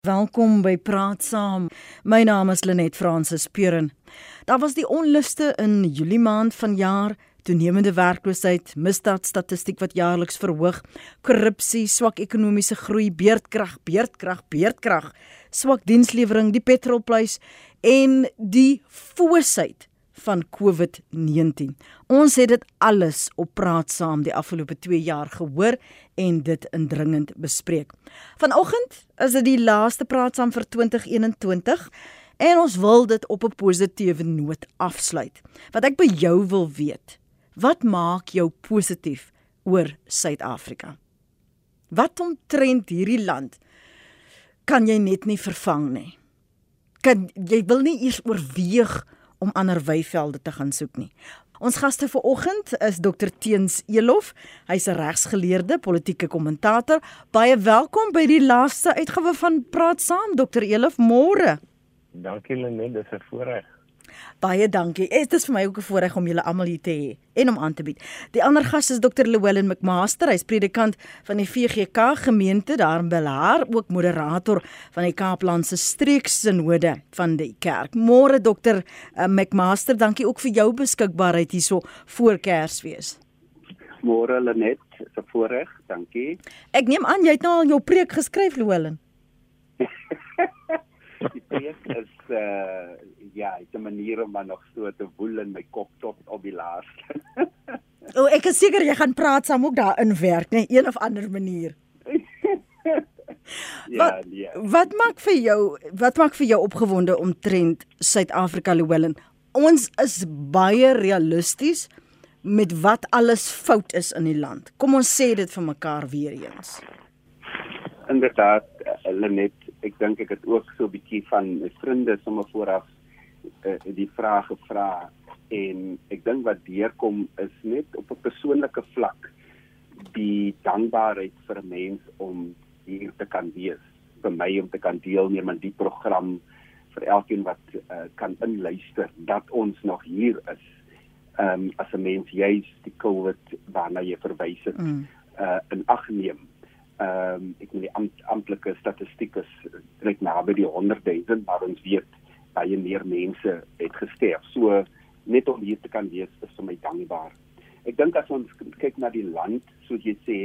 Welkom by Praat Saam. My naam is Lenet Fransis Puren. Daar was die onluste in Julie maand vanjaar, toenemende werkloosheid, misdaadstatistiek wat jaarliks verhoog, korrupsie, swak ekonomiese groei, beerdkrag, beerdkrag, beerdkrag, swak dienslewering, die petrolprys en die foosheid van COVID-19. Ons het dit alles op praat saam die afgelope 2 jaar gehoor en dit indringend bespreek. Vanoggend is dit die laaste praat saam vir 2021 en ons wil dit op 'n positiewe noot afsluit. Wat ek by jou wil weet, wat maak jou positief oor Suid-Afrika? Wat omtrent hierdie land kan jy net nie vervang nie? Kan jy wil nie eers oorweeg om ander weivelde te gaan soek nie. Ons gaste vir oggend is Dr Teens Elof. Hy's 'n regsgeleerde, politieke kommentator. Baie welkom by die laaste uitgawe van Praat Saam, Dr Elof. Môre. Dankie Lenet, dis 'n voorreg. Baie dankie. Dit is vir my ook 'n voorreg om julle almal hier te hê en om aan te bied. Die ander gas is Dr. Llewellyn McMaster, hy's predikant van die VGK gemeente daar in Bellaar, ook moderator van die Kaaplandse streeksinode van die kerk. Môre Dr. Eh, McMaster, dankie ook vir jou beskikbaarheid hierso voor Kersfees. Môre Lenet, 'n voorreg, dankie. Ek neem aan jy het nou al jou preek geskryf, Llewellyn. die preek is uh ja, dit 'n manier om maar nog so te woel in my kop tot op die laaste. o, ek is seker jy gaan praat saam ook daarin werk, nee, een of ander manier. ja, wat, ja. Wat maak vir jou, wat maak vir jou opgewonde omtrent Suid-Afrika Llewellyn? Ons is baie realisties met wat alles fout is in die land. Kom ons sê dit vir mekaar weer eens. Inderdaad, eh, Lenet, ek dink ek het ook so 'n bietjie van my vriende sommer vooraf uh, die vraag gevra en ek dink wat deurkom is net op 'n persoonlike vlak die dankbaarheid vir 'n mens om hier te kan wees vir my om te kan deelneem aan die program vir elkeen wat uh, kan inluister dat ons nog hier is um, as 'n mens juis die COVID waarna jy verwys het mm. uh, in ag neem ehm um, ek moet die amt, amptelike statistiek is net naby die 100 000 maar ons weet baie meer mense het gesterf. So net om hier te kan wees is vir my dankbaar. Ek dink as ons kyk na die land, soos jy sê,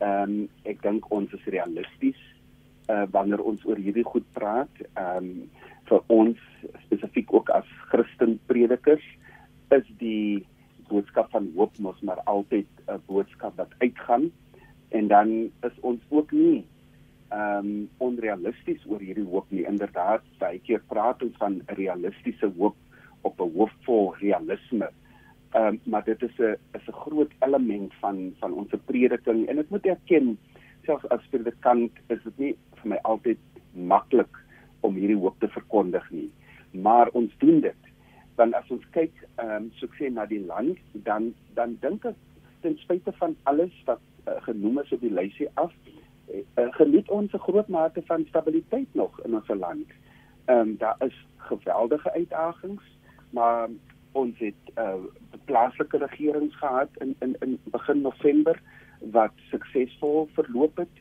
ehm um, ek dink ons is realisties uh wanneer ons oor hierdie goed praat. Ehm um, vir ons spesifiek ook as Christen predikers is die boodskap van hoop mos maar altyd 'n boodskap wat uitgaan en dan is ons ook nie ehm um, onrealisties oor hierdie hoop nie. Inderdaad, baie keer praat ons van realistiese hoop op 'n hoof vol realisme. Ehm um, maar dit is 'n is 'n groot element van van ons prediking en ek moet erken selfs as predikant is dit nie vir my altyd maklik om hierdie hoop te verkondig nie. Maar ons doen dit. Want as ons kyk ehm um, sukses na die land, dan dan dink ek ten spyte van alles wat uh, genoem is op die lysie af, uh, geniet ons 'n groot mate van stabiliteit nog in ons land. Ehm um, daar is geweldige uitdagings, maar ons het uh plaaslike regerings gehad in in in begin November wat suksesvol verloop het.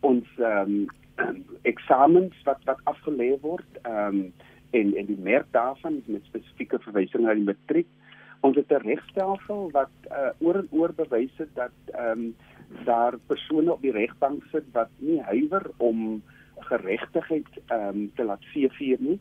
Ons ehm um, eksamens wat wat afgelê word, ehm um, en en die merk daarvan met spesifieke verwysing na die matriek. Ons het 'n regstelsel wat uh oor en oor bewys het dat ehm um, daar persone op die regbank sit wat nie huiwer om geregtigheid ehm um, te laat seevier nie.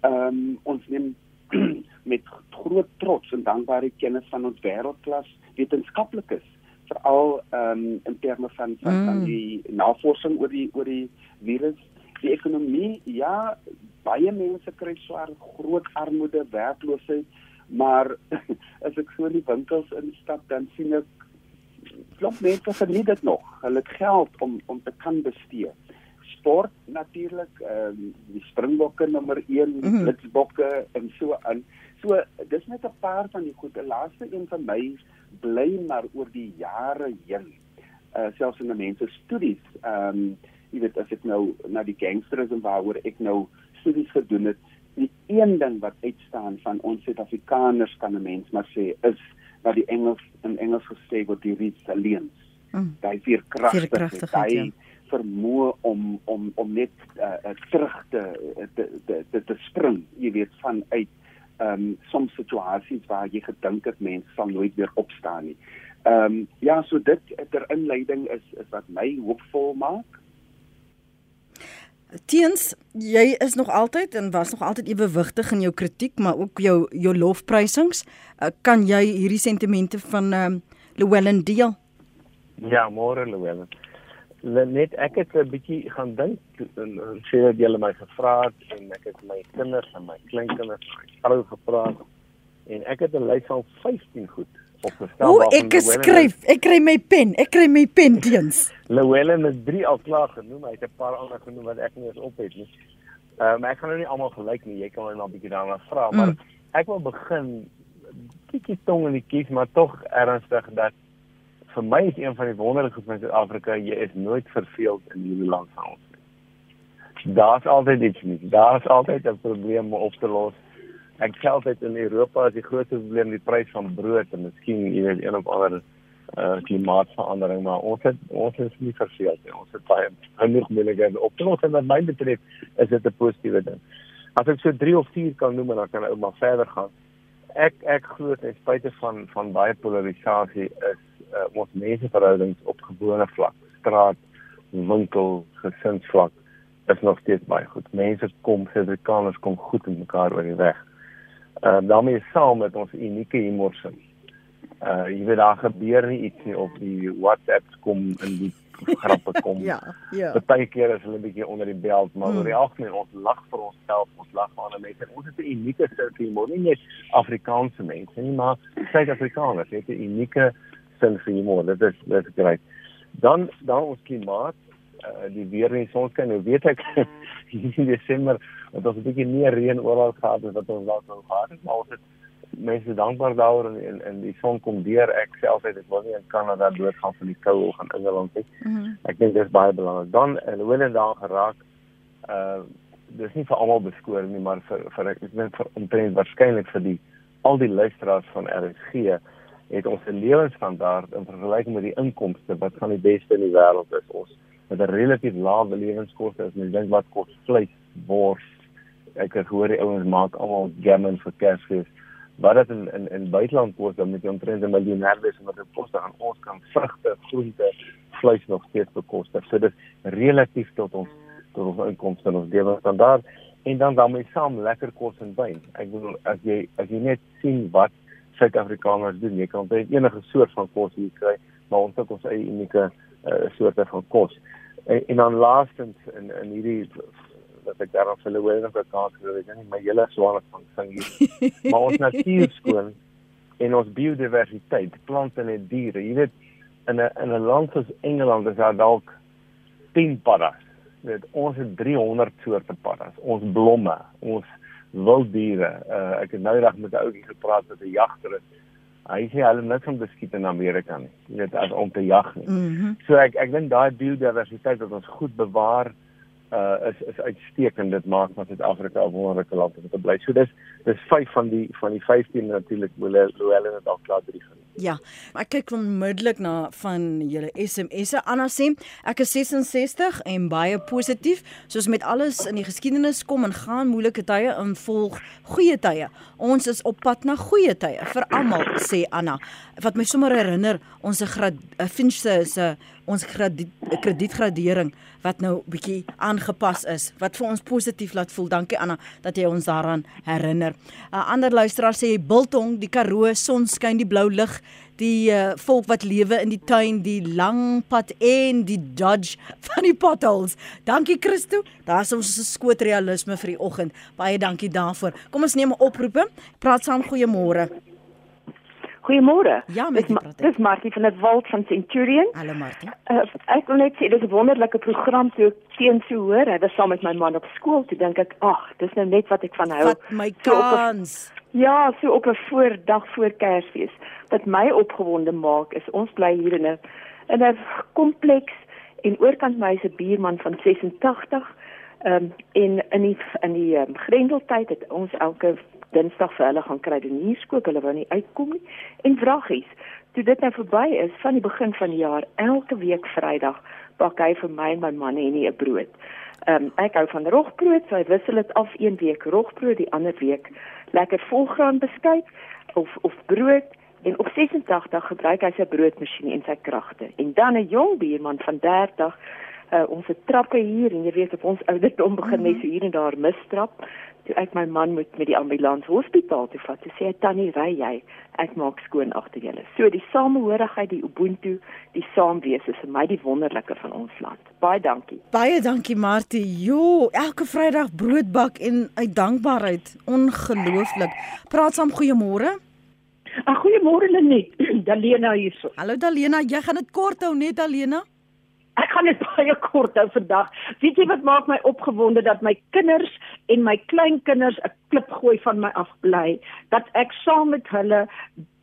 Ehm um, ons neem met groot trots en dankbaarheid kennis van ons wêreldklas wetenskaplikes veral ehm um, in terme van van, mm. van die navorsing oor die oor die virus die ekonomie ja baie mense kry swaar groot armoede werkloosheid maar as ek so in die winkels instap dan sien ek klop mense geniet dit nog. Hulle het geld om om te kan bestee. Sport natuurlik, ehm um, die Springbokke nommer 1, die mm -hmm. Blitsbokke en so aan. So dis net 'n paar van die goeie. Laaste een van my bly maar oor die jare heen. Uh selfs in die mense studies, ehm um, jy weet as ek nou na die gangsterisme waaroor ek nou studies gedoen het, die een ding wat uitstaan van ons Suid-Afrikaners kan 'n mens maar sê is wat die Engels in Engels gesê word die resilience. Mm. Daai veerkragtigheid, daai vermoë om om om net uh, terug te te, te te te spring, jy weet vanuit ehm um, soms situasies waar jy gedink het mense sal nooit weer opstaan nie. Ehm um, ja, so dit ter inleiding is is wat my hoopvol maak. Teens, jy is nog altyd en was nog altyd ewewigtig in jou kritiek, maar ook jou jou lofprysings. Uh, kan jy hierdie sentimente van ehm um, Llewellyn deel? Ja, môre Llewellyn. Net ek het 'n bietjie gaan dink en sê dat jy my gevra het en ek het my kinders en my kleinkinders vrou gepraat en ek het 'n lys van 15 goed opgestel O, ek skryf, ek kry my pen, ek kry my pen teens. Llewellyn het drie al klaar genoem, hy het 'n paar ander genoem wat ek nie eens op het nie. Ehm maar ek gaan nou nie almal gelyk nie, jy kan my maar 'n bietjie daarna vra, mm. maar ek wil begin bietjie tong in die kies, maar tog ernstig dat vir my is een van die wonderlike goed van Suid-Afrika, jy is nooit verveeld in hierdie land van ons nie. Daar's altyd iets nie. Daar's altyd 'n probleem om op te los ek sê altyd in Europa is die grootste probleem die prys van brood en miskien jy weet een of ander uh, klimaatsverandering maar ons het ons is nie verseker nie. Ons het baie genoeg moeilikheid op te los en wat my betref is dit 'n positiewe ding. As ek so 3 of 4 kan noem en dan kan ek maar verder gaan. Ek ek glo ten spyte van van baie polarisasie is uh, ons menseverhoudings op gewone vlak straat winkel gesinsvlak is nog steeds baie goed. Mense kom, Suid-Afrikaners kom goed met mekaar oor die weg uh, daarmee saam met ons unieke humorsin. Uh jy weet daar gebeur nie iets nie op die WhatsApps kom in die grappe kom. ja, ja. Partykeer is hulle 'n bietjie onder die beld, maar hmm. oor die algemeen ons lag vir onsself, ons lag vir ander mense. Ons het 'n unieke sin vir humor, nie net Afrikaanse mense nie, maar Suid-Afrikaners het 'n unieke sin vir humor. Dit is dit is reg. Dan dan ons klimaat uh, die weer in sonskyn. Nou weet ek in Desember het ons 'n bietjie meer reën oral gehad as wat ons dalk nou gehad het, maar ons het mense dankbaar daaroor en, en en die son kom deur. Ek self het dit wel nie in Kanada doodgaan van die koue of in Engeland nie. Mm -hmm. Ek dink dit is baie belangrik. Dan en hoe hulle daar geraak uh dis nie vir almal beskoor nie, maar vir vir ek dink vir omtrent waarskynlik vir die al die luisteraars van RSG het ons 'n lewensstandaard in vergelyking met die inkomste wat van die beste in die wêreld is. Ons met 'n relatief lae lewenskoste as mens dink wat kos vleis, wors. Ek het gehoor die ouens maak almal gammon vir Kersfees. Wat dit in in in buiteland kos dan met jy omtrent 'n miljonair wees om dit kos te gaan ons kan vrugte, groente, vleis nog steeds bekostig. So dit relatief tot ons tot ons inkomste en ons lewensstandaard en dan met saam lekker kos en wyn. Ek bedoel as jy as jy net sien wat Suid-Afrikaners doen, jy kan baie enige soort van kos hier kry, maar ons het ons eie unieke uh, soorte van kos. En, en dan laastens in in hierdie wat ek daarop hulle nog gekaart het, ek dink my hele swaar van sing hier. maar ons natuur skoon en ons biodiversiteit, plante en diere. Jy weet in 'n in 'n land soos Engeland is daar dalk 10 paddas. Dit ons het 300 soorte paddas. Ons blomme, ons wilddiere. Uh, ek het nou eendag met 'n ouetjie gepraat wat 'n jagter is hy sê hulle niks om beskiet in Amerika nie. Jy weet as om te jag nie. Mm -hmm. So ek ek dink daai biodiversiteit wat ons goed bewaar uh is is uitstekend. Dit maak van Suid-Afrika 'n wonderlike land om te bly. So dis dis 5 van die van die 15 natuurlik hoewel hulle dit al klaar drie genoem. Ja, ek kyk onmiddellik na van julle SMS'e. Anna sê ek is 66 en baie positief. Soos met alles in die geskiedenis kom en gaan moeilike tye en volg goeie tye. Ons is op pad na goeie tye vir almal, sê Anna. Wat my sommer herinner, ons eh, Finch se ons kredietgradering wat nou bietjie aangepas is wat vir ons positief laat voel. Dankie Anna dat jy ons daaraan herinner. 'n uh, Ander luisteraar sê Biltong, die Karoo, son skyn, die blou lig, die uh, volk wat lewe in die tuin, die lang pad en die dodge van die potholes. Dankie Christo. Daar's ons skoot realisme vir die oggend. Baie dankie daarvoor. Kom ons neem 'n oproepe. Praat saam goeiemôre. Goeiemôre. Ja, met dis, dis Martie van dit Wald van Centurion. Hallo Martie. Uh, ek wil net sê dis 'n wonderlike program toe teen so hoor. Hy was saam met my man op skool. Toe dink ek, ag, dis nou net wat ek van hou. Wat my kans. So ja, so op 'n voordag voor Kersfees. Wat my opgewonde maak is ons bly hier in 'n in 'n kompleks en oorkant my is 'n buurman van 86. Ehm um, en in die in die um, Grendeltyd het ons elke Dinsdag vir hulle gaan kry die nuuskoop, hulle wou nie uitkom nie. En vragies, toe dit nou verby is van die begin van die jaar, elke week Vrydag bak hy vir my en my man en nie 'n brood. Ehm um, ek hou van rogbrood, so hy wissel dit af een week rogbrood, die ander week lekker volgraan beskuit of of brood en op 86 gebruik hy sy broodmasjien en sy kragte. En dan 'n jong bierman van 30 uh, ons het trappe hier en jy weet op ons ouderdom begin mense mhm. hier en daar mistrap toe ek my man moet met die ambulans hospitaal toe vat, sê hy tannie, ry jy? Ek maak skoon agter julle. So die samehorigheid, die ubuntu, die saamwees is vir my die wonderlike van ons land. Baie dankie. Baie dankie Martie. Jo, elke Vrydag broodbak en uit dankbaarheid. Ongelooflik. Praat saam goeiemôre. Ag goeiemôre Lenet. Dalena hierso. Hallo Dalena, jy gaan dit kort hou net Dalena. Ek gaan dit baie kort hou vandag. Weet jy wat maak my opgewonde dat my kinders en my kleinkinders 'n klip gooi van my af bly, dat ek saam met hulle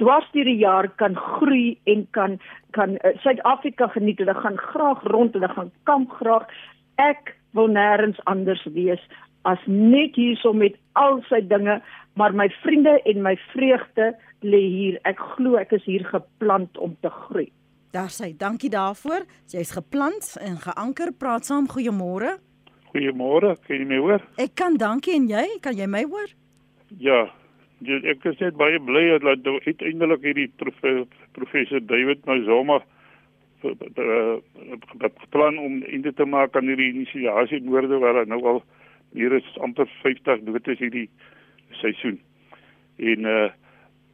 dwars deur die jaar kan groei en kan kan eh, Suid-Afrika uh, geniet. Hulle gaan graag rond, hulle gaan kamp graag. Ek wil nêrens anders wees as net hierso met al sy dinge, maar my vriende en my vreugde lê hier. Ek glo ek is hier geplant om te groei. Daar sê dankie daarvoor. Jy's geplant en geanker. Praat saam. Goeiemôre. Goeiemôre. Kan jy my hoor? Ek kan, dankie en jy? Kan jy my hoor? Ja. Ek is net baie bly dat nou uiteindelik hierdie professor David Mazoma plan om in te maak aan hierdie inisiasie moorde waar nou al hier is amper 50 dood is hierdie seisoen. En uh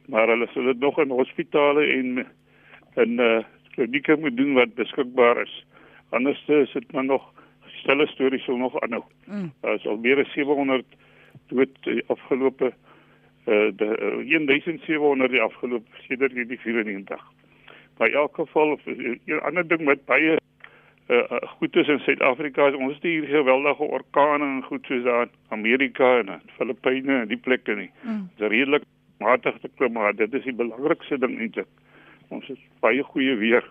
maar hulle sal dit nog in hospitale en in uh klinieke moet doen wat beskikbaar is. Anders is dit maar nog stille stories sal nog aanhou. Mm. Daar is al meer as 700 dood die afgelope uh de uh, 1700 die afgelope sedert die 94. Maar in elk geval 'n uh, ander ding wat baie uh goed is in Suid-Afrika is ons het hier geweldige orkane en goed soos daar Amerika en Filippyne en die plekke nie. Mm. Dit is redelik matig te klim maar dit is die belangrikste ding eintlik ons is baie goeie weer.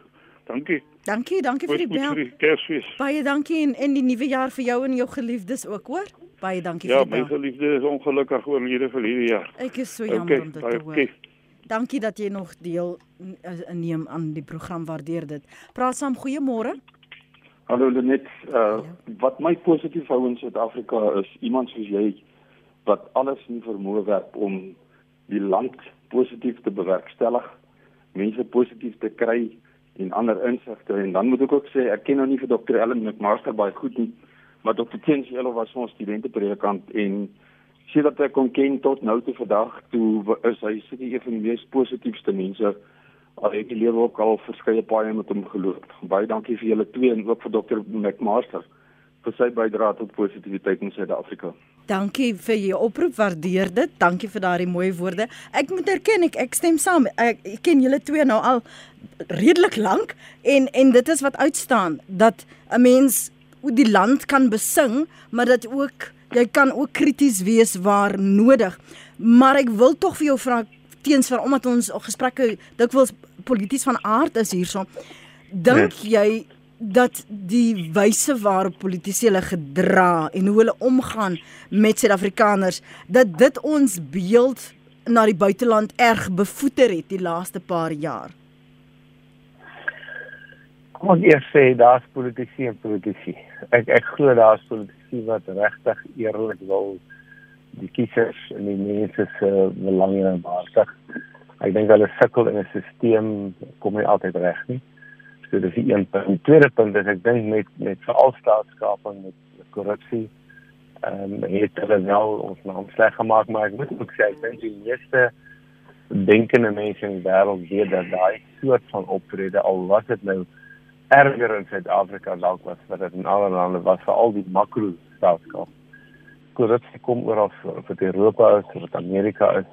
Dankie. Dankie, dankie vir die bel. Kersfees. Baie dankie en in die nuwe jaar vir jou en jou geliefdes ook, hoor. Baie dankie ja, vir die bel. Ja, my geliefde is ongelukkig oorlede vir hierdie jaar. Ek is so jammer okay, om dit te hoor. Okay. Dankie dat jy nog deel neem aan die program. Waardeer dit. Praat saam, goeiemôre. Hallo Lenet, uh, ja. wat my positief hou in Suid-Afrika is iemand soos jy wat alles in vermoë werp om die land positief te bewerkstellig mense positief te kry en ander insigte en dan moet ek ook sê ek ken nou nie vir Dr. Ellen McMaster baie goed nie maar Dr. Tensielo was ons studente predikant en sê dat ek hom ken tot nou toe vandag toe is hy seker een van die mees positiefste mense al het die lewe ook al verskeie paaie met hom geloop baie dankie vir julle twee en ook vir Dr. McMaster vir sy bydrae tot positiwiteit in Suid-Afrika Dankie vir jou oproep, waardeer dit. Dankie vir daardie mooi woorde. Ek moet erken ek ek stem saam. Ek, ek ken julle twee nou al redelik lank en en dit is wat uitstaan dat 'n mens die land kan besing, maar dat ook jy kan ook krities wees waar nodig. Maar ek wil tog vir jou vra teens vir omdat ons gesprekke dikwels polities van aard is hierso. Dink nee. jy dat die wyse waarop politici hulle gedra en hoe hulle omgaan met Suid-Afrikaners dat dit ons beeld na die buiteland erg bevoeter het die laaste paar jaar. Kom ons eers sê daar's politici en politici. Ek ek glo daar's politici wat regtig eerlik wil die kiesers en die mense se belange behartig. Ek dink hulle sukkel in 'n stelsel kom nie altyd reg nie. So dis die een punt. Die tweede punt is ek dink met met veral staatskaping met, korrupsie ehm um, het hulle wel ons naam sleg gemaak, maar ek moet ook sê ek dink die meeste denkende mense in die wêreld weet dat daai soort van optrede al was dit nou erger in Suid-Afrika dalk was wat dit in ander lande was vir al die makro staatskap. Korrupsie kom oral of dit Europa is of dit Amerika is.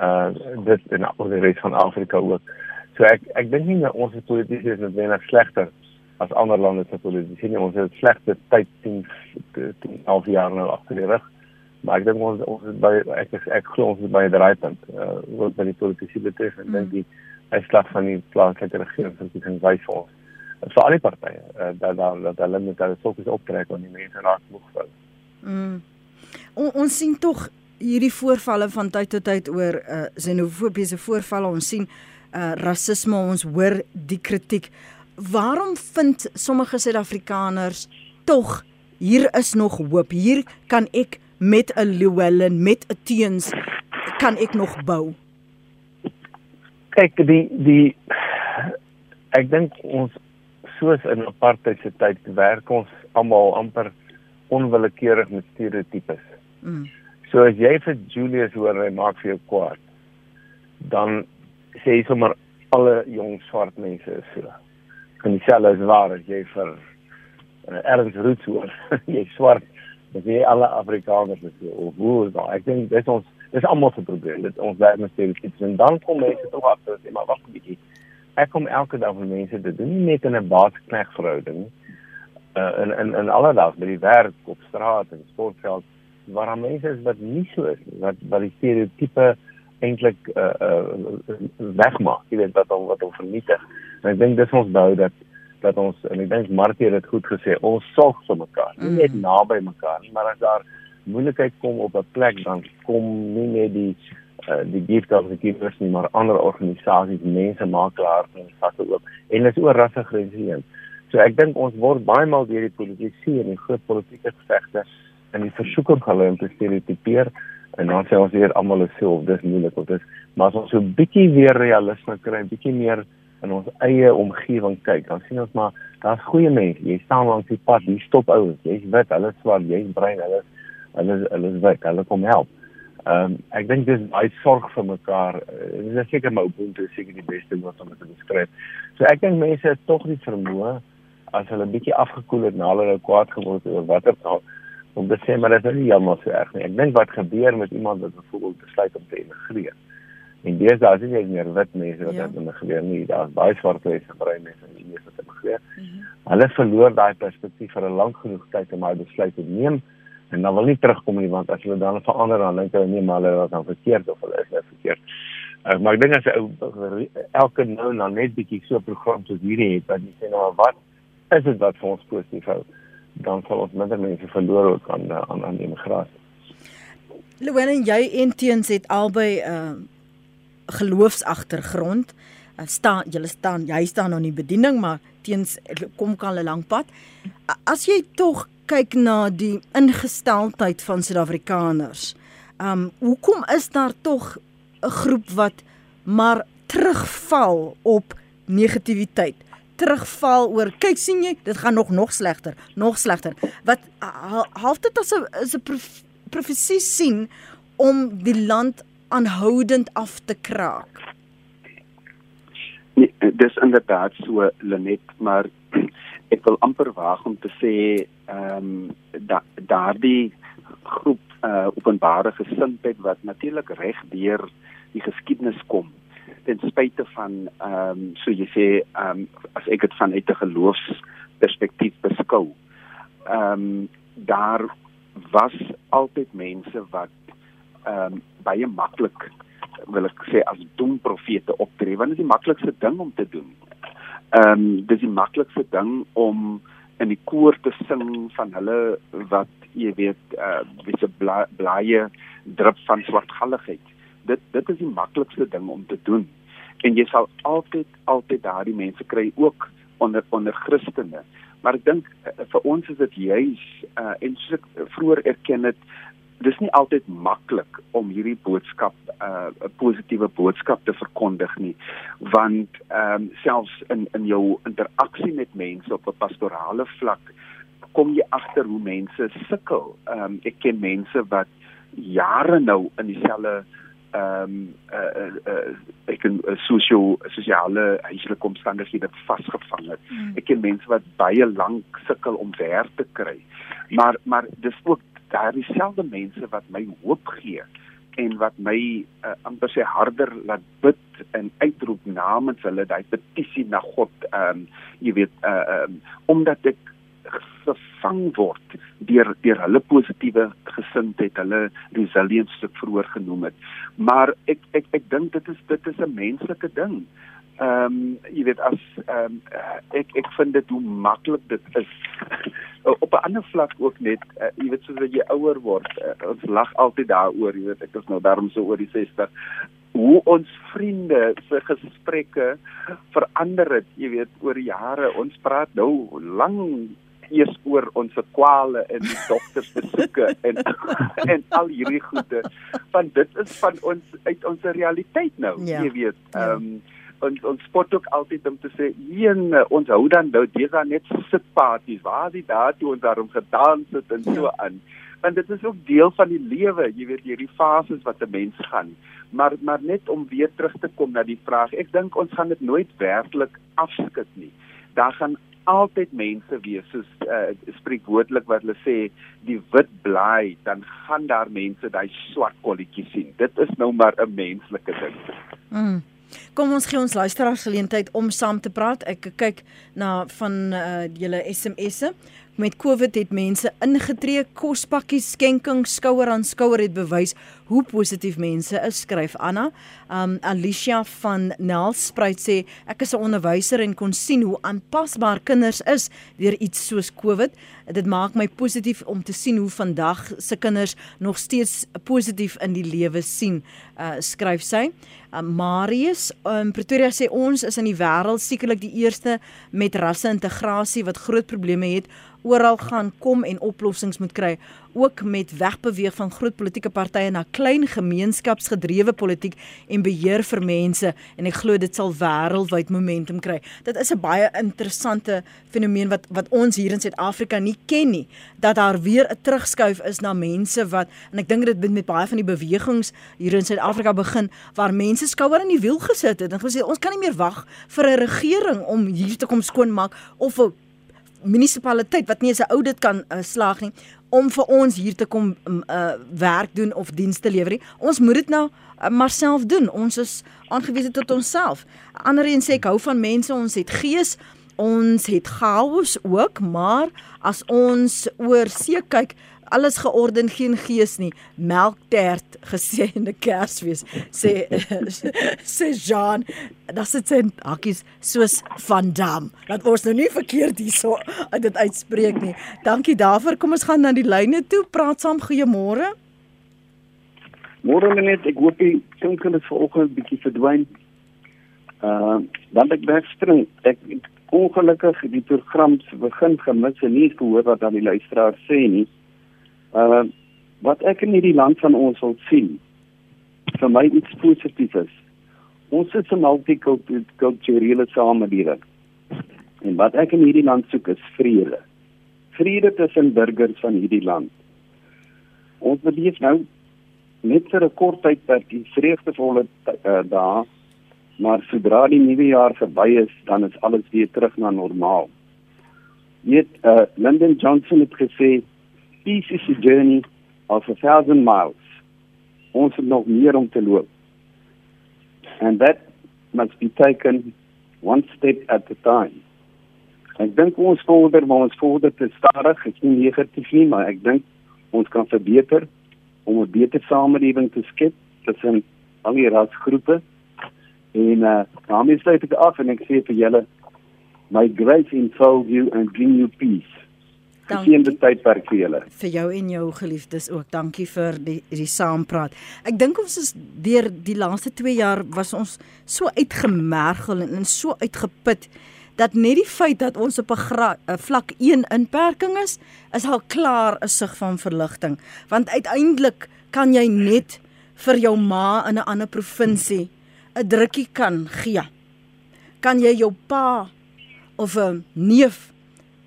Uh dit in al die res van Afrika ook. So ek ek dink nie dat ons politici is net wenaar slegter as ander lande se politici nie. Ons het slegte tyd 10 10 half jaar nou agter die rug. Maar ek dink ons ons is by ek is, ek glo ons is by 'n draaipunt uh, wat by die politici betref en mm. dink die uitslag van die plaaslike regering van die wys vir ons. vir al die partye uh, dat dat dat hulle met hulle fokus optrek op die mense raak moeg wil. Mm. O, ons sien tog hierdie voorvalle van tyd tot tyd oor uh, xenofobiese voorvalle ons sien uh rasisme ons hoor die kritiek waarom vind sommige Suid-Afrikaners tog hier is nog hoop. Hier kan ek met 'n Llewellyn, met 'n Teens kan ek nog bou. Kyk, die die ek dink ons soos in apartheid se tyd werk ons almal amper onwillekeurig met stereotypes. Mm. So as jy vir Julius hoor hy maak vir jou kwaad, dan sê sommer alle jong swart mense is so. En dieselfde is waar as jy vir uh, Ernst Roots hoor, jy swart, dan sê alle Afrikaners is so. Of hoe is dit? Ek dink dis ons dis almal se probleem. Dit ons werk met stereotypes en dan kom mense tog agter dat maar wag 'n bietjie. Ek kom elke dag met mense te doen nie net in 'n baaskneg verhouding uh, in in in alledaag by werk, op straat en sportveld waar mense is wat nie so is wat die stereotype eintlik uh, uh, wegmaak, jy weet wat hom wat hom vernietig. En ek dink dis ons bou dat dat ons en ek dink Martie het dit goed gesê, ons sorg vir mekaar, nie net mm. naby mekaar nie, maar as daar moeilikheid kom op 'n plek dan kom nie net die uh, die gift of die givers nie maar ander organisasies mense maak klaar en sakke oop en dit is oor rassegrense heen. So ek dink ons word baie maal deur die politici en die groot politieke gevegte en die versoeke gehulle om te stereotipeer en dan sê ons weer almal is so of dis moeilik of dis maar as ons so 'n bietjie weer realisme kry, bietjie meer in ons eie omgewing kyk, dan sien ons maar daar's goeie mense. Jy staan langs die pad, hier stop ouens, jy's wit, hulle is swart, jy's bruin, hulle is hulle hulle is weg, hulle kom help. Ehm um, ek dink dis baie sorg vir mekaar. Uh, dis seker my is seker die beste woord om dit te beskryf. So ek dink mense het tog nie vermoë as hulle 'n bietjie afgekoel het na hulle kwaad geword het oor watter taal om te sê maar dit is nie jammer so erg nie. Ek dink wat gebeur met iemand wat byvoorbeeld besluit om te emigreer. En dis daar is nie meer wit mense wat ja. emigreer nie. Daar's baie swart mense, bruin mense en Indiërs wat emigreer. Mm -hmm. Hulle verloor daai perspektief vir 'n lang genoeg tyd om hy besluit te neem en dan wil nie terugkom nie want as hulle dan verander dan dink hulle nee maar hulle was dan verkeerd of hulle is net verkeerd. Uh, maar ek dink as 'n ou elke nou dan net bietjie so 'n program soos hierdie het wat jy sê nou wat is dit wat vir ons positief hou dan sal ons minder mense verloor ook aan aan aan immigrasie. Louwelen jy en teens het albei 'n uh, geloofsagtergrond. Uh, staan julle staan jy staan aan die bediening maar teens kom kan 'n lang pad. As jy tog kyk na die ingesteldheid van Suid-Afrikaners. Um hoekom is daar tog 'n groep wat maar terugval op negativiteit? Terugval oor kyk sien jy, dit gaan nog nog slegter, nog slegter. Wat half dit as 'n is 'n profesie sien om die land aanhoudend af te kraak. Nee, dis inderdaad so Lenet, maar ek wil amper waag om te sê ehm um, da, daardie groep uh, openbare gesindheid wat natuurlik reg deur die geskiedenis kom ten spyte van ehm um, so jy sê ehm um, as ek dit vanuit 'n geloofsperspektief beskou ehm um, daar was altyd mense wat ehm um, baie maklik wil ek sê as doemprofete optree want dit is die maklikste ding om te doen Ehm um, dis die maklikste ding om in die koor te sing van hulle wat jy weet uh wisse blaaie drup van swartgalligheid. Dit dit is die maklikste ding om te doen. En jy sal altyd altyd daardie mense kry ook onder onder Christene. Maar ek dink uh, vir ons is dit juis uh en soos ek vroeër erken het dis nie altyd maklik om hierdie boodskap 'n uh, positiewe boodskap te verkondig nie want ehm um, selfs in in jou interaksie met mense op 'n pastorale vlak kom jy agter hoe mense sukkel. Ehm um, ek ken mense wat jare nou in dieselfde ehm um, uh, uh, uh, ek in uh, sosio sosiale huislike omstandighede vasgevang het. Mm. Ek ken mense wat baie lank sukkel om werk te kry. Maar maar dis ook daar dieselfde mense wat my hoop gee en wat my uh, amper sê harder laat bid en uitroep namens hulle daai petisie na God ehm um, jy weet uh, um, omdat ek vervang word deur deur hulle positiewe gesindheid, hulle resilience wat vroeër genoem het. Maar ek ek ek dink dit is dit is 'n menslike ding ehm um, jy weet as ehm um, ek ek vind dit hoe maklik dit is op 'n ander vlak ook net uh, jy weet soos jy ouer word uh, ons lag altyd daaroor jy weet ek is nou daarom so oor die 60 hoe ons vriende se gesprekke verander het, jy weet, oor jare. Ons praat nou lank eers oor ons kwale en die doktersbesoeke en en al hierdie goede. Want dit is van ons uit ons realiteit nou, Ja. jy weet. Ja. Ehm um, ons ons spot ook altyd om te sê, "Een, ons hou dan nou dis dan net sitpartytjies. Waar is die dae toe ons daarom gedans het en so aan." Want dit is ook deel van die lewe, jy weet, hierdie fases wat 'n mens gaan. Maar maar net om weer terug te kom na die vraag, ek dink ons gaan dit nooit werklik afskud nie. Daar gaan altyd mense wees soos uh, spreekwoordelik wat hulle sê die wit blaai dan gaan daar mense daai swart kolletjies sien dit is nou maar 'n menslike ding Mm. Kom ons gee ons luisteraars geleentheid om saam te praat. Ek kyk na van uh, julle SMS'e. Met COVID het mense ingetree, kospakkies, skenking, skouer aan skouer het bewys hoe positief mense is, skryf Anna. Um Alicia van Nelspruit sê ek is 'n onderwyser en kon sien hoe aanpasbaar kinders is deur iets soos COVID. Dit maak my positief om te sien hoe vandag se kinders nog steeds positief in die lewe sien, uh, skryf sy. Uh, Marius, um, Pretoria sê ons is in die wêreld sekerlik die eerste met rasse-integrasie wat groot probleme het oral gaan kom en oplossings moet kry. Ook met wegbeweeg van groot politieke partye na klein gemeenskapsgedrewe politiek en beheer vir mense. En ek glo dit sal wêreldwyd momentum kry. Dit is 'n baie interessante fenomeen wat wat ons hier in Suid-Afrika nie ken nie, dat daar weer 'n terugskuif is na mense wat en ek dink dit het met baie van die bewegings hier in Suid-Afrika begin waar mense skouer in die wiel gesit het en gesê ons kan nie meer wag vir 'n regering om hier te kom skoonmaak of 'n munisipaliteit wat nie eens 'n audit kan uh, slaag nie om vir ons hier te kom um, uh, werk doen of dienste lewer nie. Ons moet dit nou uh, maar self doen. Ons is aangewese tot onsself. Ander een sê ek hou van mense, ons het gees, ons het chaos ook, maar as ons oor see kyk, alles georden, geen gees nie. Melktert gesê in 'n Kersfees sê sê Jean, dat sit sy hakkies soos Van Dam. Dat ons nou nie verkeerd hierso dit uitspreek nie. Dankie daarvoor. Kom ons gaan na die lyne toe. Praat saam. Goeiemôre. Môre net, ek hoop die kinkel is vanoggend bietjie verdwyn. Uh, dan ek wegspring. Ek het ongelukkig die program se begin gemis en nie gehoor wat aan die luisteraar sê nie. Uh wat ek in hierdie land van ons wil sien vir my iets positief is. Ons is 'n multikulturele samelewing. En wat ek in hierdie land soek is vrede. Vrede tussen burgers van hierdie land. Ons beleef nou net vir 'n kort tydperk die vreugdevolle uh, dae, maar sodra die nuwe jaar verby is, dan is alles weer terug na normaal. Net uh, Lyndon Johnson het gesê peace is a journey of a thousand miles. Ons het nog meer om te loop. And that must be taken one step at a time. Ek dink ons vorder, maar ons vorder te stadig, ek nie negatief nie, maar ek dink ons kan verbeter om 'n beter samelewing te skep tussen al die rasgroepe. En uh daarmee sluit ek af en ek sê vir julle my grace enfold you and bring you peace. Geseënde tydperk vir julle. Vir jou en jou geliefdes ook. Dankie vir die die saampraat. Ek dink ons is deur die laaste 2 jaar was ons so uitgemergel en, en so uitgeput dat net die feit dat ons op 'n vlak 1 inperking is, is al klaar 'n sig van verligting. Want uiteindelik kan jy net vir jou ma in 'n ander provinsie 'n drukkie kan gee. Kan jy jou pa of 'n neef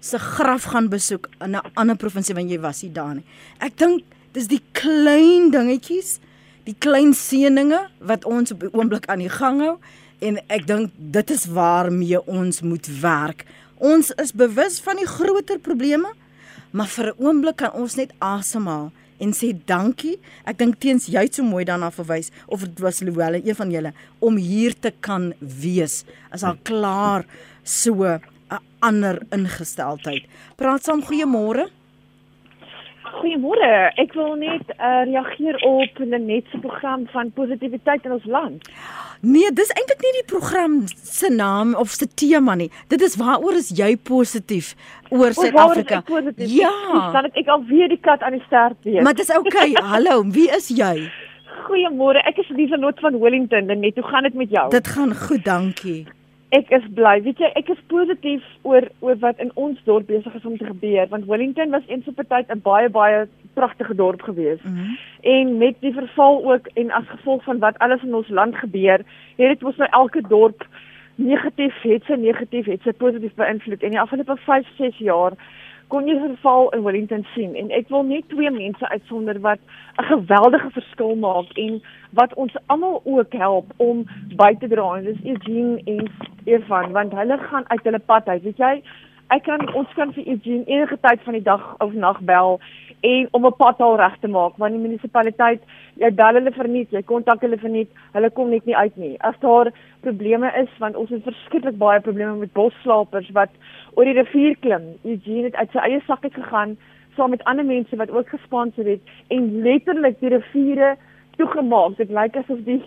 se graf gaan besoek in 'n ander provinsie wanneer jy was nie daar nie. Ek dink dis die klein dingetjies, die klein seëninge wat ons op die oomblik aan die gang hou en ek dink dit is waarmee ons moet werk. Ons is bewus van die groter probleme, maar vir 'n oomblik kan ons net asemhaal en sê dankie. Ek dink teens jy het so mooi daarna verwys of dit was Luelle een van julle om hier te kan wees. Is al klaar so 'n ander ingesteldheid. Praat saam goeiemôre. Goeiemôre. Ek wil net uh, reageer op Lenet se program van positiwiteit in ons land. Nee, dis eintlik nie die program se naam of se tema nie. Dit is waaroor is jy positief oor Suid-Afrika? Ja. Dan ek, ek alweer die kat aan die stert weer. Maar dis oukei. Okay. Hallo, wie is jy? Goeiemôre. Ek is Lieselot van Wellington. Net hoe gaan dit met jou? Dit gaan goed, dankie. Ek is bly. Weet jy, ek is positief oor oor wat in ons dorp besig is om te gebeur, want Wellington was eens op 'n tyd 'n baie baie pragtige dorp gewees. Mm -hmm. En met die verval ook en as gevolg van wat alles in ons land gebeur, het dit mos nou elke dorp negatief, het sy negatief, het sy positief beïnvloed. En in die afgelope 5, 6 jaar kon jy verval in Wellington sien en ek wil net twee mense uitsonder wat 'n geweldige verskil maak en wat ons almal ook help om by te dra. Dis Eugene en Evan want hulle gaan uit hulle pad uit. Weet jy ek kan ons kan vir Eugene enige tyd van die dag of nag bel en om 'n pad al reg te maak want die munisipaliteit jy bel hulle verniet jy kontak hulle verniet hulle kom net nie uit nie. As daar probleme is want ons het verskriklik baie probleme met bosslapers wat oor die rivier klim. Eugene het uit sy eie sak uit gegaan saam met ander mense wat ook gesponsor het en letterlik die riviere toegemaak dit lyk asof die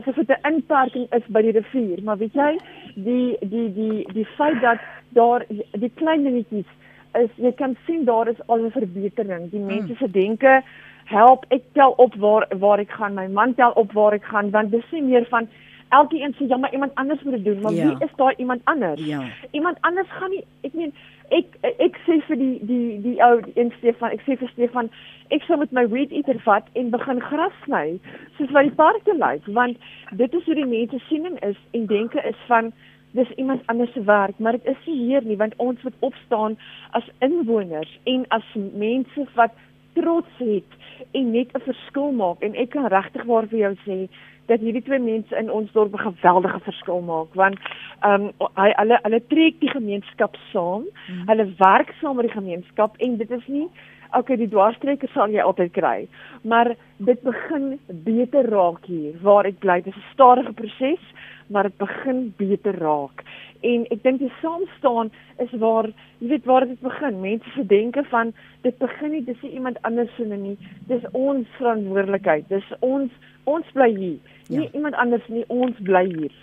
asof dit 'n inperking is by die rivier maar weet jy die die die die feit dat daar die klein dingetjies is jy kan sien daar is al 'n verbetering. Die mense se denke help. Ek tel op waar waar ek gaan. My man tel op waar ek gaan want dis nie meer van elkeen sê ja maar iemand anders moet dit doen, maar ja. wie is daai iemand anders? Ja. Iemand anders gaan nie ek meen ek ek sê vir die die die ou een Stefan, ek sê vir Stefan, ek sou met my weed eater vat en begin gras sny soos wat die parke lyk want dit is hoe die mense siening is en denke is van dis iemand anders se werk, maar dit is nie hier nie want ons moet opstaan as inwoners en as mense wat trots het en net 'n verskil maak en ek kan regtig waar vir jou sê dat hierdie twee mense in ons dorp 'n geweldige verskil maak want ehm um, hy hulle hulle trek die gemeenskap saam. Hmm. Hulle werk saam met die gemeenskap en dit is nie okay die dwarstrekker sal jy altyd kry, maar dit begin beter raak hier waar ek bly. Dit is 'n stadige proses maar dit begin beter raak. En ek dink die saam staan is waar jy weet waar dit begin. Mense se denke van dit begin nie dis nie iemand anders se nie. Dis ons verantwoordelikheid. Dis ons ons bly hier. Nie ja. iemand anders nie, ons bly hier.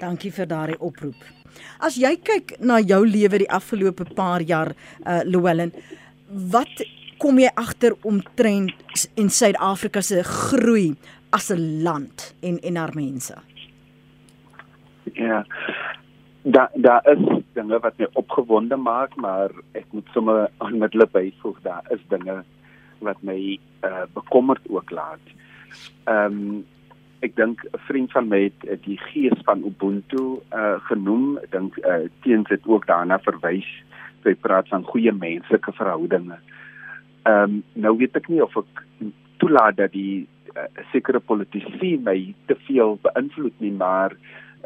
Dankie vir daardie oproep. As jy kyk na jou lewe die afgelope paar jaar, uh Llewellyn, wat kom jy agter omtrent in Suid-Afrika se groei as 'n land en en haar mense? Ja. Daar daar is dinge wat my opgewonde maak, maar ek moet sommer onmiddellik byvoeg daar is dinge wat my uh, bekommerd ook laat. Ehm um, ek dink 'n vriend van my het die gees van Ubuntu uh, genoem. Ek dink uh, teens dit ook daarna verwys. Hy praat van goeie menslike verhoudinge. Ehm um, nou weet ek nie of ek toelaat dat die uh, sekere politici my te veel beïnvloed nie, maar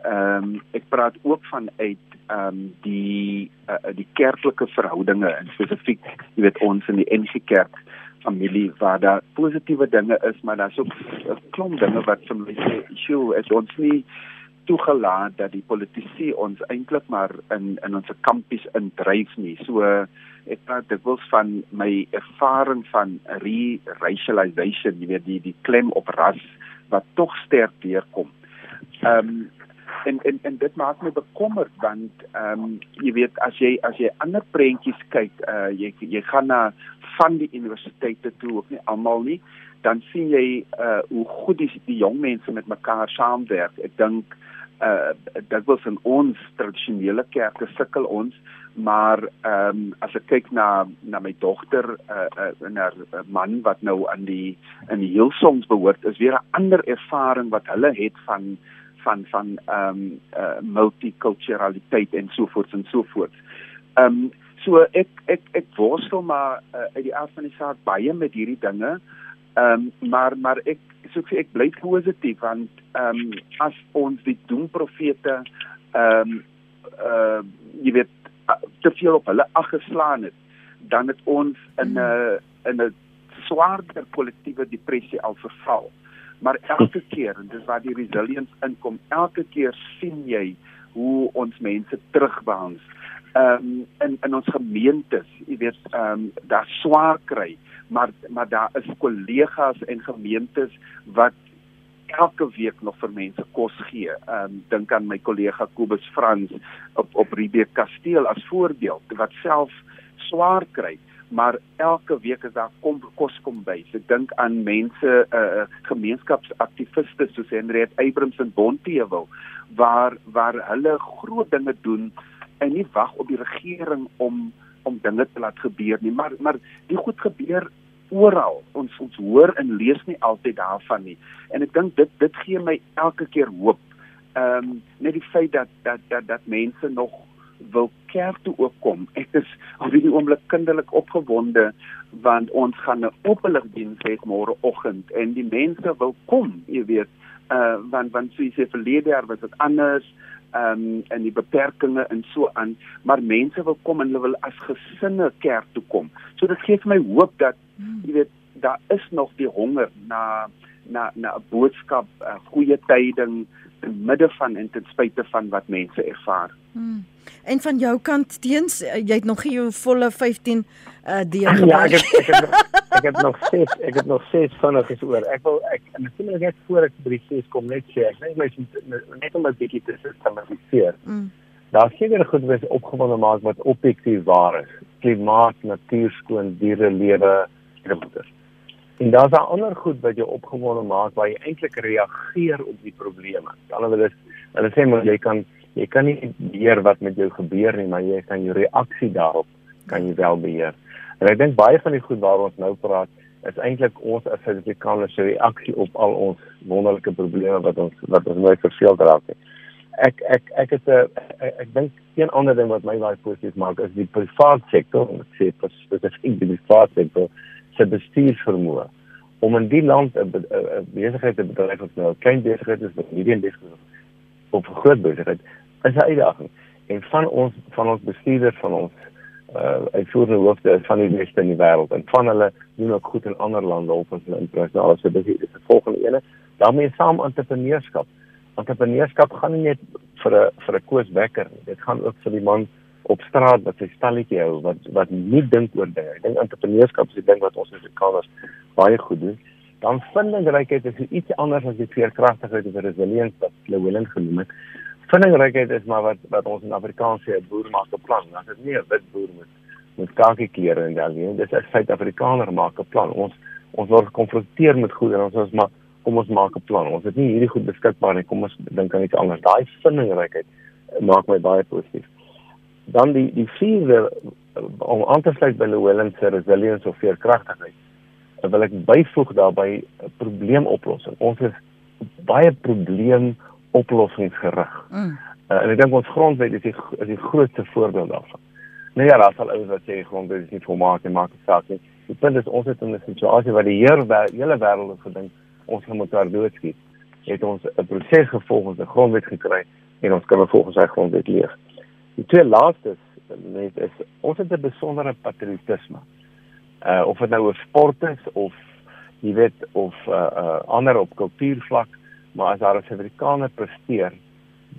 ehm um, ek praat ook van uit ehm um, die uh, die kerklike verhoudinge en spesifiek jy weet ons in die NG Kerk familie waar daar positiewe dinge is maar daar's ook 'n klomp dinge wat vir my sê sjoe is ons nie toegelaat dat die politici ons eintlik maar in in ons kampies indryf nie. So ek praat dikwels van my ervaring van re-racialization jy weet die die klem op ras wat tog sterk deurkom. Ehm um, en en en dit maak my bekommerd want ehm um, jy weet as jy as jy ander prentjies kyk uh jy jy gaan na van die universiteite toe ook nie almal nie dan sien jy uh hoe goed die, die jong mense met mekaar saamwerk ek dink uh dit was in ons tradisionele kerke sukkel ons maar ehm um, as ek kyk na na my dogter uh, uh en haar man wat nou aan die in die Hillsongs behoort is weer 'n ander ervaring wat hulle het van van van ehm um, uh, multikulturaliteit en so voort en so voort. Ehm um, so ek ek ek worstel maar uh, uit die af van die saak baie met hierdie dinge. Ehm um, maar maar ek so ek, bly positief want ehm um, as ons die doemprofete ehm um, uh, jy weet te veel op hulle aggeslaan het, dan het ons in 'n mm. in 'n swaarder kollektiewe depressie al verval. Maar elke keer en dis waar die resilience inkom elke keer sien jy hoe ons mense terugbounce ehm um, in in ons gemeentes jy weet ehm um, daar swaar kry maar maar daar is kollegas en gemeentes wat elke week nog vir mense kos gee. Ehm um, dink aan my kollega Kobus Frans op op Riebeek Kasteel as voorbeeld wat self swaar kry, maar elke week is daar kom kos kom by. Ek dink aan mense uh gemeenskapsaktiviste soos Henriet Abrams in Bonteheuwel waar waar hulle groot dinge doen en nie wag op die regering om om dinge te laat gebeur nie, maar maar die goed gebeur oral. Ons ons hoor en lees nie altyd daarvan nie. En ek dink dit dit gee my elke keer hoop. Ehm um, net die feit dat dat dat dat mense nog wil kerk toe ook kom. Ek is op hierdie oomblik kinderlik opgewonde want ons gaan 'n openligdiens hê môreoggend en die mense wil kom, jy weet. Uh want want soos jy verlede jaar was dit anders ehm um, en die beperkings en so aan, maar mense wil kom en hulle wil as gesinne kerk toe kom. So dit gee vir my hoop dat jy weet daar is nog die honger na na na 'n boodskap, 'n goeie tyding te midde van en ten spyte van wat mense ervaar. Hmm. En van jou kant teens, eh, jy het nog nie jou volle 15 uh deel gebruik. Ja, ek het, ek het nog, ek het nog 6, ek het nog 6 vinnigies oor. Ek wil ek en natuurlik net voor ek by die 6 kom net sê, ek net my net om 'n bietjie te sistematiseer. Mm. Daar seker goed wat opgewonde maak wat objektief waar is. Klimaat, natuur skoon, diere lewe, ensovoorts. En daar's 'n ander goed wat jou opgewonde maak waar jy eintlik reageer op die probleme. Alhoewel is hulle sê maar jy kan jy kan nie beheer wat met jou gebeur nie, maar jy kan jou reaksie daarop kan jy wel beheer. En ek dink baie van die goed waaroor ons nou praat is eintlik ons as Suid-Afrikaners se reaksie op al ons wonderlike probleme wat ons wat ons nooit verveel raak nie. Ek ek ek het 'n ek, ek dink een ander ding wat my baie positief maak is die private sektor, ek sê spesifiek die private sektor se bestuursvermoë om in die land 'n besigheid te bedryf of nou 'n klein besigheid is of medium besigheid of 'n groot besigheid is 'n uitdaging. En van ons van ons bestuurders van ons uh uitvoerende hoofde van die beste in die wêreld en van hulle doen ook goed in ander lande of as hulle internasionaal so dis die volgende ene. daarmee saam entrepreneurskap. Entrepreneurskap gaan nie net vir 'n vir 'n koos wekker. Dit gaan ook vir die man op straat wat sy stalletjie hou wat wat nie dink oor dinge. Ek dink entrepreneurskap is 'n ding wat ons as Afrikaners baie goed doen. Dan vindingrykheid is iets anders as die veerkragtigheid of resilience wat Llewellyn genoem het. Vindingrykheid is maar wat wat ons in Afrikaans sê 'n boer maak 'n plan. Dit is nie 'n wit boer met met kakie klere en daai nie. Dit is 'n Suid-Afrikaner maak 'n plan. Ons ons word gekonfronteer met goed en ons ons maar kom ons maak 'n plan. Ons het nie hierdie goed beskikbaar nie. Kom ons dink aan iets anders. Daai vindingrykheid maak my baie positief dan die die vierde om aan te sluit by Llewellyn se resilience of veerkragtigheid. Wil ek byvoeg daarbey 'n probleemoplossing. Ons is baie probleemoplossingsgerig. Mm. Uh, en ek dink ons grondwet is die is die grootste voorbeeld daarvan. Nou ja, daar sal ouens wat sê grondwet is nie volmaak en maak dit saak nie. Die punt is ons het in 'n situasie waar die Heer hele wêreld gedink ons gaan mekaar doodskiet. Het ons 'n proses gevolg ons 'n grondwet gekry en ons kan volgens sy grondwet leef. Die twee laastes net is ons het 'n besondere patriotisme. Uh of dit nou 'n sport is of jy weet of uh, uh ander op kultuurvlak, maar as daar 'n Suid-Afrikaner presteer,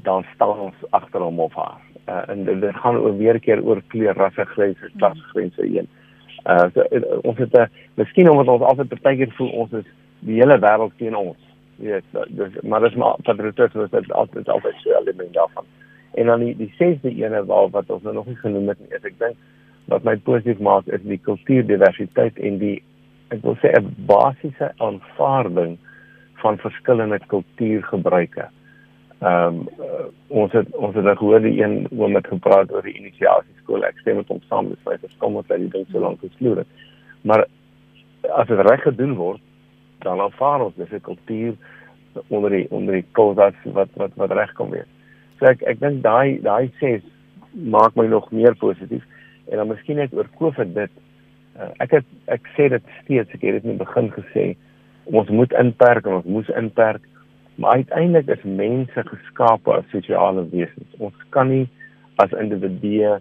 dan staan ons agter hom of haar. Uh en dit gaan oor weer keer oor kleur, rasse, grense, klas, grense heen. Uh so uh, ons het 'n uh, miskien omdat ons altyd partykeer voel ons is die hele wêreld teen ons. Jy weet, dis maar dis maar patriotisme is altyd altyd so 'n element daarvan. En dan die die sesde ene waar wat ons nou nog nie genoem het nie, is ek dink wat my positief maak is die kultuurdiversiteit en die ek wil sê 'n basiese aanvaarding van verskillende kultuurgebruike. Ehm um, uh, ons het ons het gehoor die een oom het gepraat oor die inisiasieskool. Ek stem met hom saam, dis baie verskom wat hy dink so lank gesloer het. Maar as dit reg gedoen word, dan aanvaar ons dis 'n kultuur onder die onder die kodas wat wat wat reg kom wees. So ek ek dink daai daai ses maak my nog meer positief. En dan miskien net oor COVID dit uh, ek het ek sê dit steeds ek het dit in die begin gesê ons moet inperk en ons moes inperk maar uiteindelik is mense geskape as sosiale wesens. Ons kan nie as individue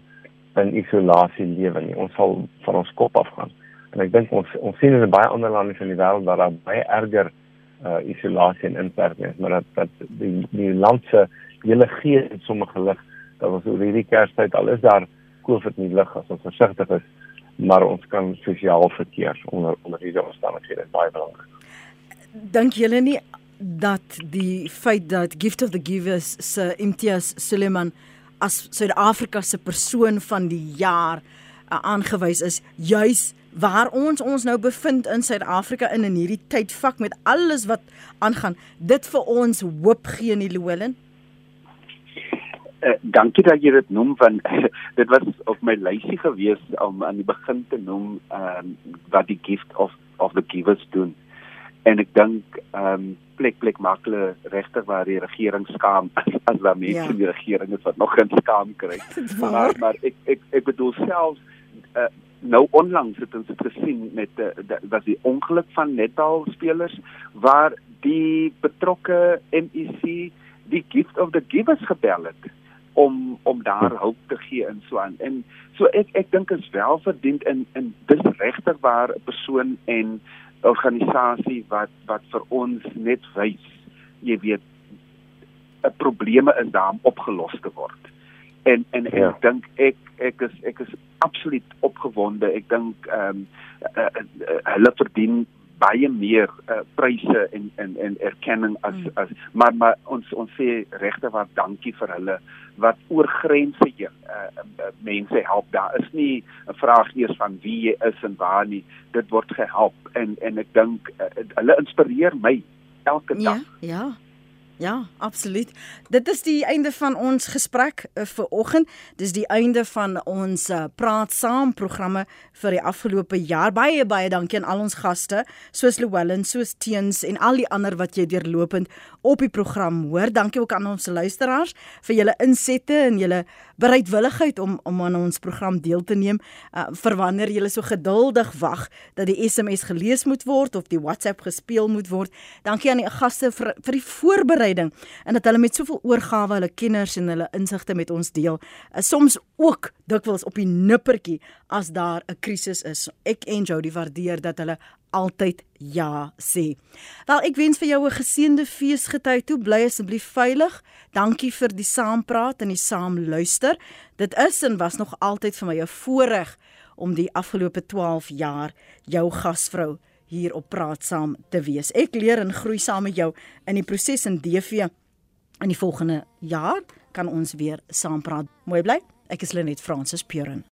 in isolasie lewe nie. Ons sal van ons kop afgaan. En ek dink ons ons sien in baie ander lande in die wêreld waar daar baie erger uh isolasie en inperking is, maar dat dat die die land se hele gees het sommer gelig dat ons oor hierdie Kerstyd al is daar COVID nie lig as ons versigtig is maar ons kan sosiaal verkeer onder onder hierdie omstandighede baie belangrik. Dink julle nie dat die feit dat Gift of the Givers se Imtiaz Suleiman as Suid-Afrika se persoon van die jaar uh, aangewys is juis waar ons ons nou bevind in Suid-Afrika in in hierdie tydvak met alles wat aangaan. Dit vir ons hoop gee nie Louwelen. Uh, dankie dat jy dit noem want dit was op my lysie gewees om aan die begin te noem um, wat die gift of of the givers doen. En ek dink ehm um, plek plek maak hulle regtig waar die regering skaam as, daar mense ja. in die regering is wat nog geen skaam kry. maar maar ek ek ek bedoel selfs uh, nou onlangs het ons dit gesien met uh, was die ongeluk van netbal spelers waar die betrokke MEC die gift of the givers gebel het om om daar hulp te gee in so aan. En so ek ek dink is wel verdien in in dis regtig waar 'n persoon en organisasie wat wat vir ons net wys, jy weet, 'n probleme is daar om opgelos te word. En en ja. ek dink ek ek is ek is absoluut opgewonde. Ek dink ehm um, uh, uh, uh, hulle verdien baie meer uh, pryse en en en erkenning as mm. as maar maar ons ons sê regte wat dankie vir hulle wat oor grense heen uh, uh, mense help. Daar is nie 'n vraag eers van wie jy is en waar nie. Dit word gehelp en en ek dink uh, hulle inspireer my elke dag. Ja ja Ja, absoluut. Dit is die einde van ons gesprek uh, vir oggend. Dis die einde van ons uh, praat saam programme vir die afgelope jaar. Baie baie dankie aan al ons gaste, soos Llewellyn, soos Teens en al die ander wat jy deurlopend op die program hoor. Dankie ook aan ons luisteraars vir julle insette en julle bereidwilligheid om om aan ons program deel te neem. Uh, vir wanneer julle so geduldig wag dat die SMS gelees moet word of die WhatsApp gespeel moet word. Dankie aan die gaste vir vir die voorbereiding voorbereiding en dat hulle met soveel oorgawe hulle kenners en hulle insigte met ons deel. Uh, soms ook dikwels op die nippertjie as daar 'n krisis is. Ek en Jody waardeer dat hulle altyd ja sê. Wel, ek wens vir jou 'n geseënde feesgety toe. Bly asseblief veilig. Dankie vir die saampraat en die saamluister. Dit is en was nog altyd vir my 'n voorreg om die afgelope 12 jaar jou gasvrou hier op praat saam te wees. Ek leer en groei saam met jou in die proses in DV. In die volgende jaar kan ons weer saam praat. Mooi bly. Ek is Lenet Fransis Puren.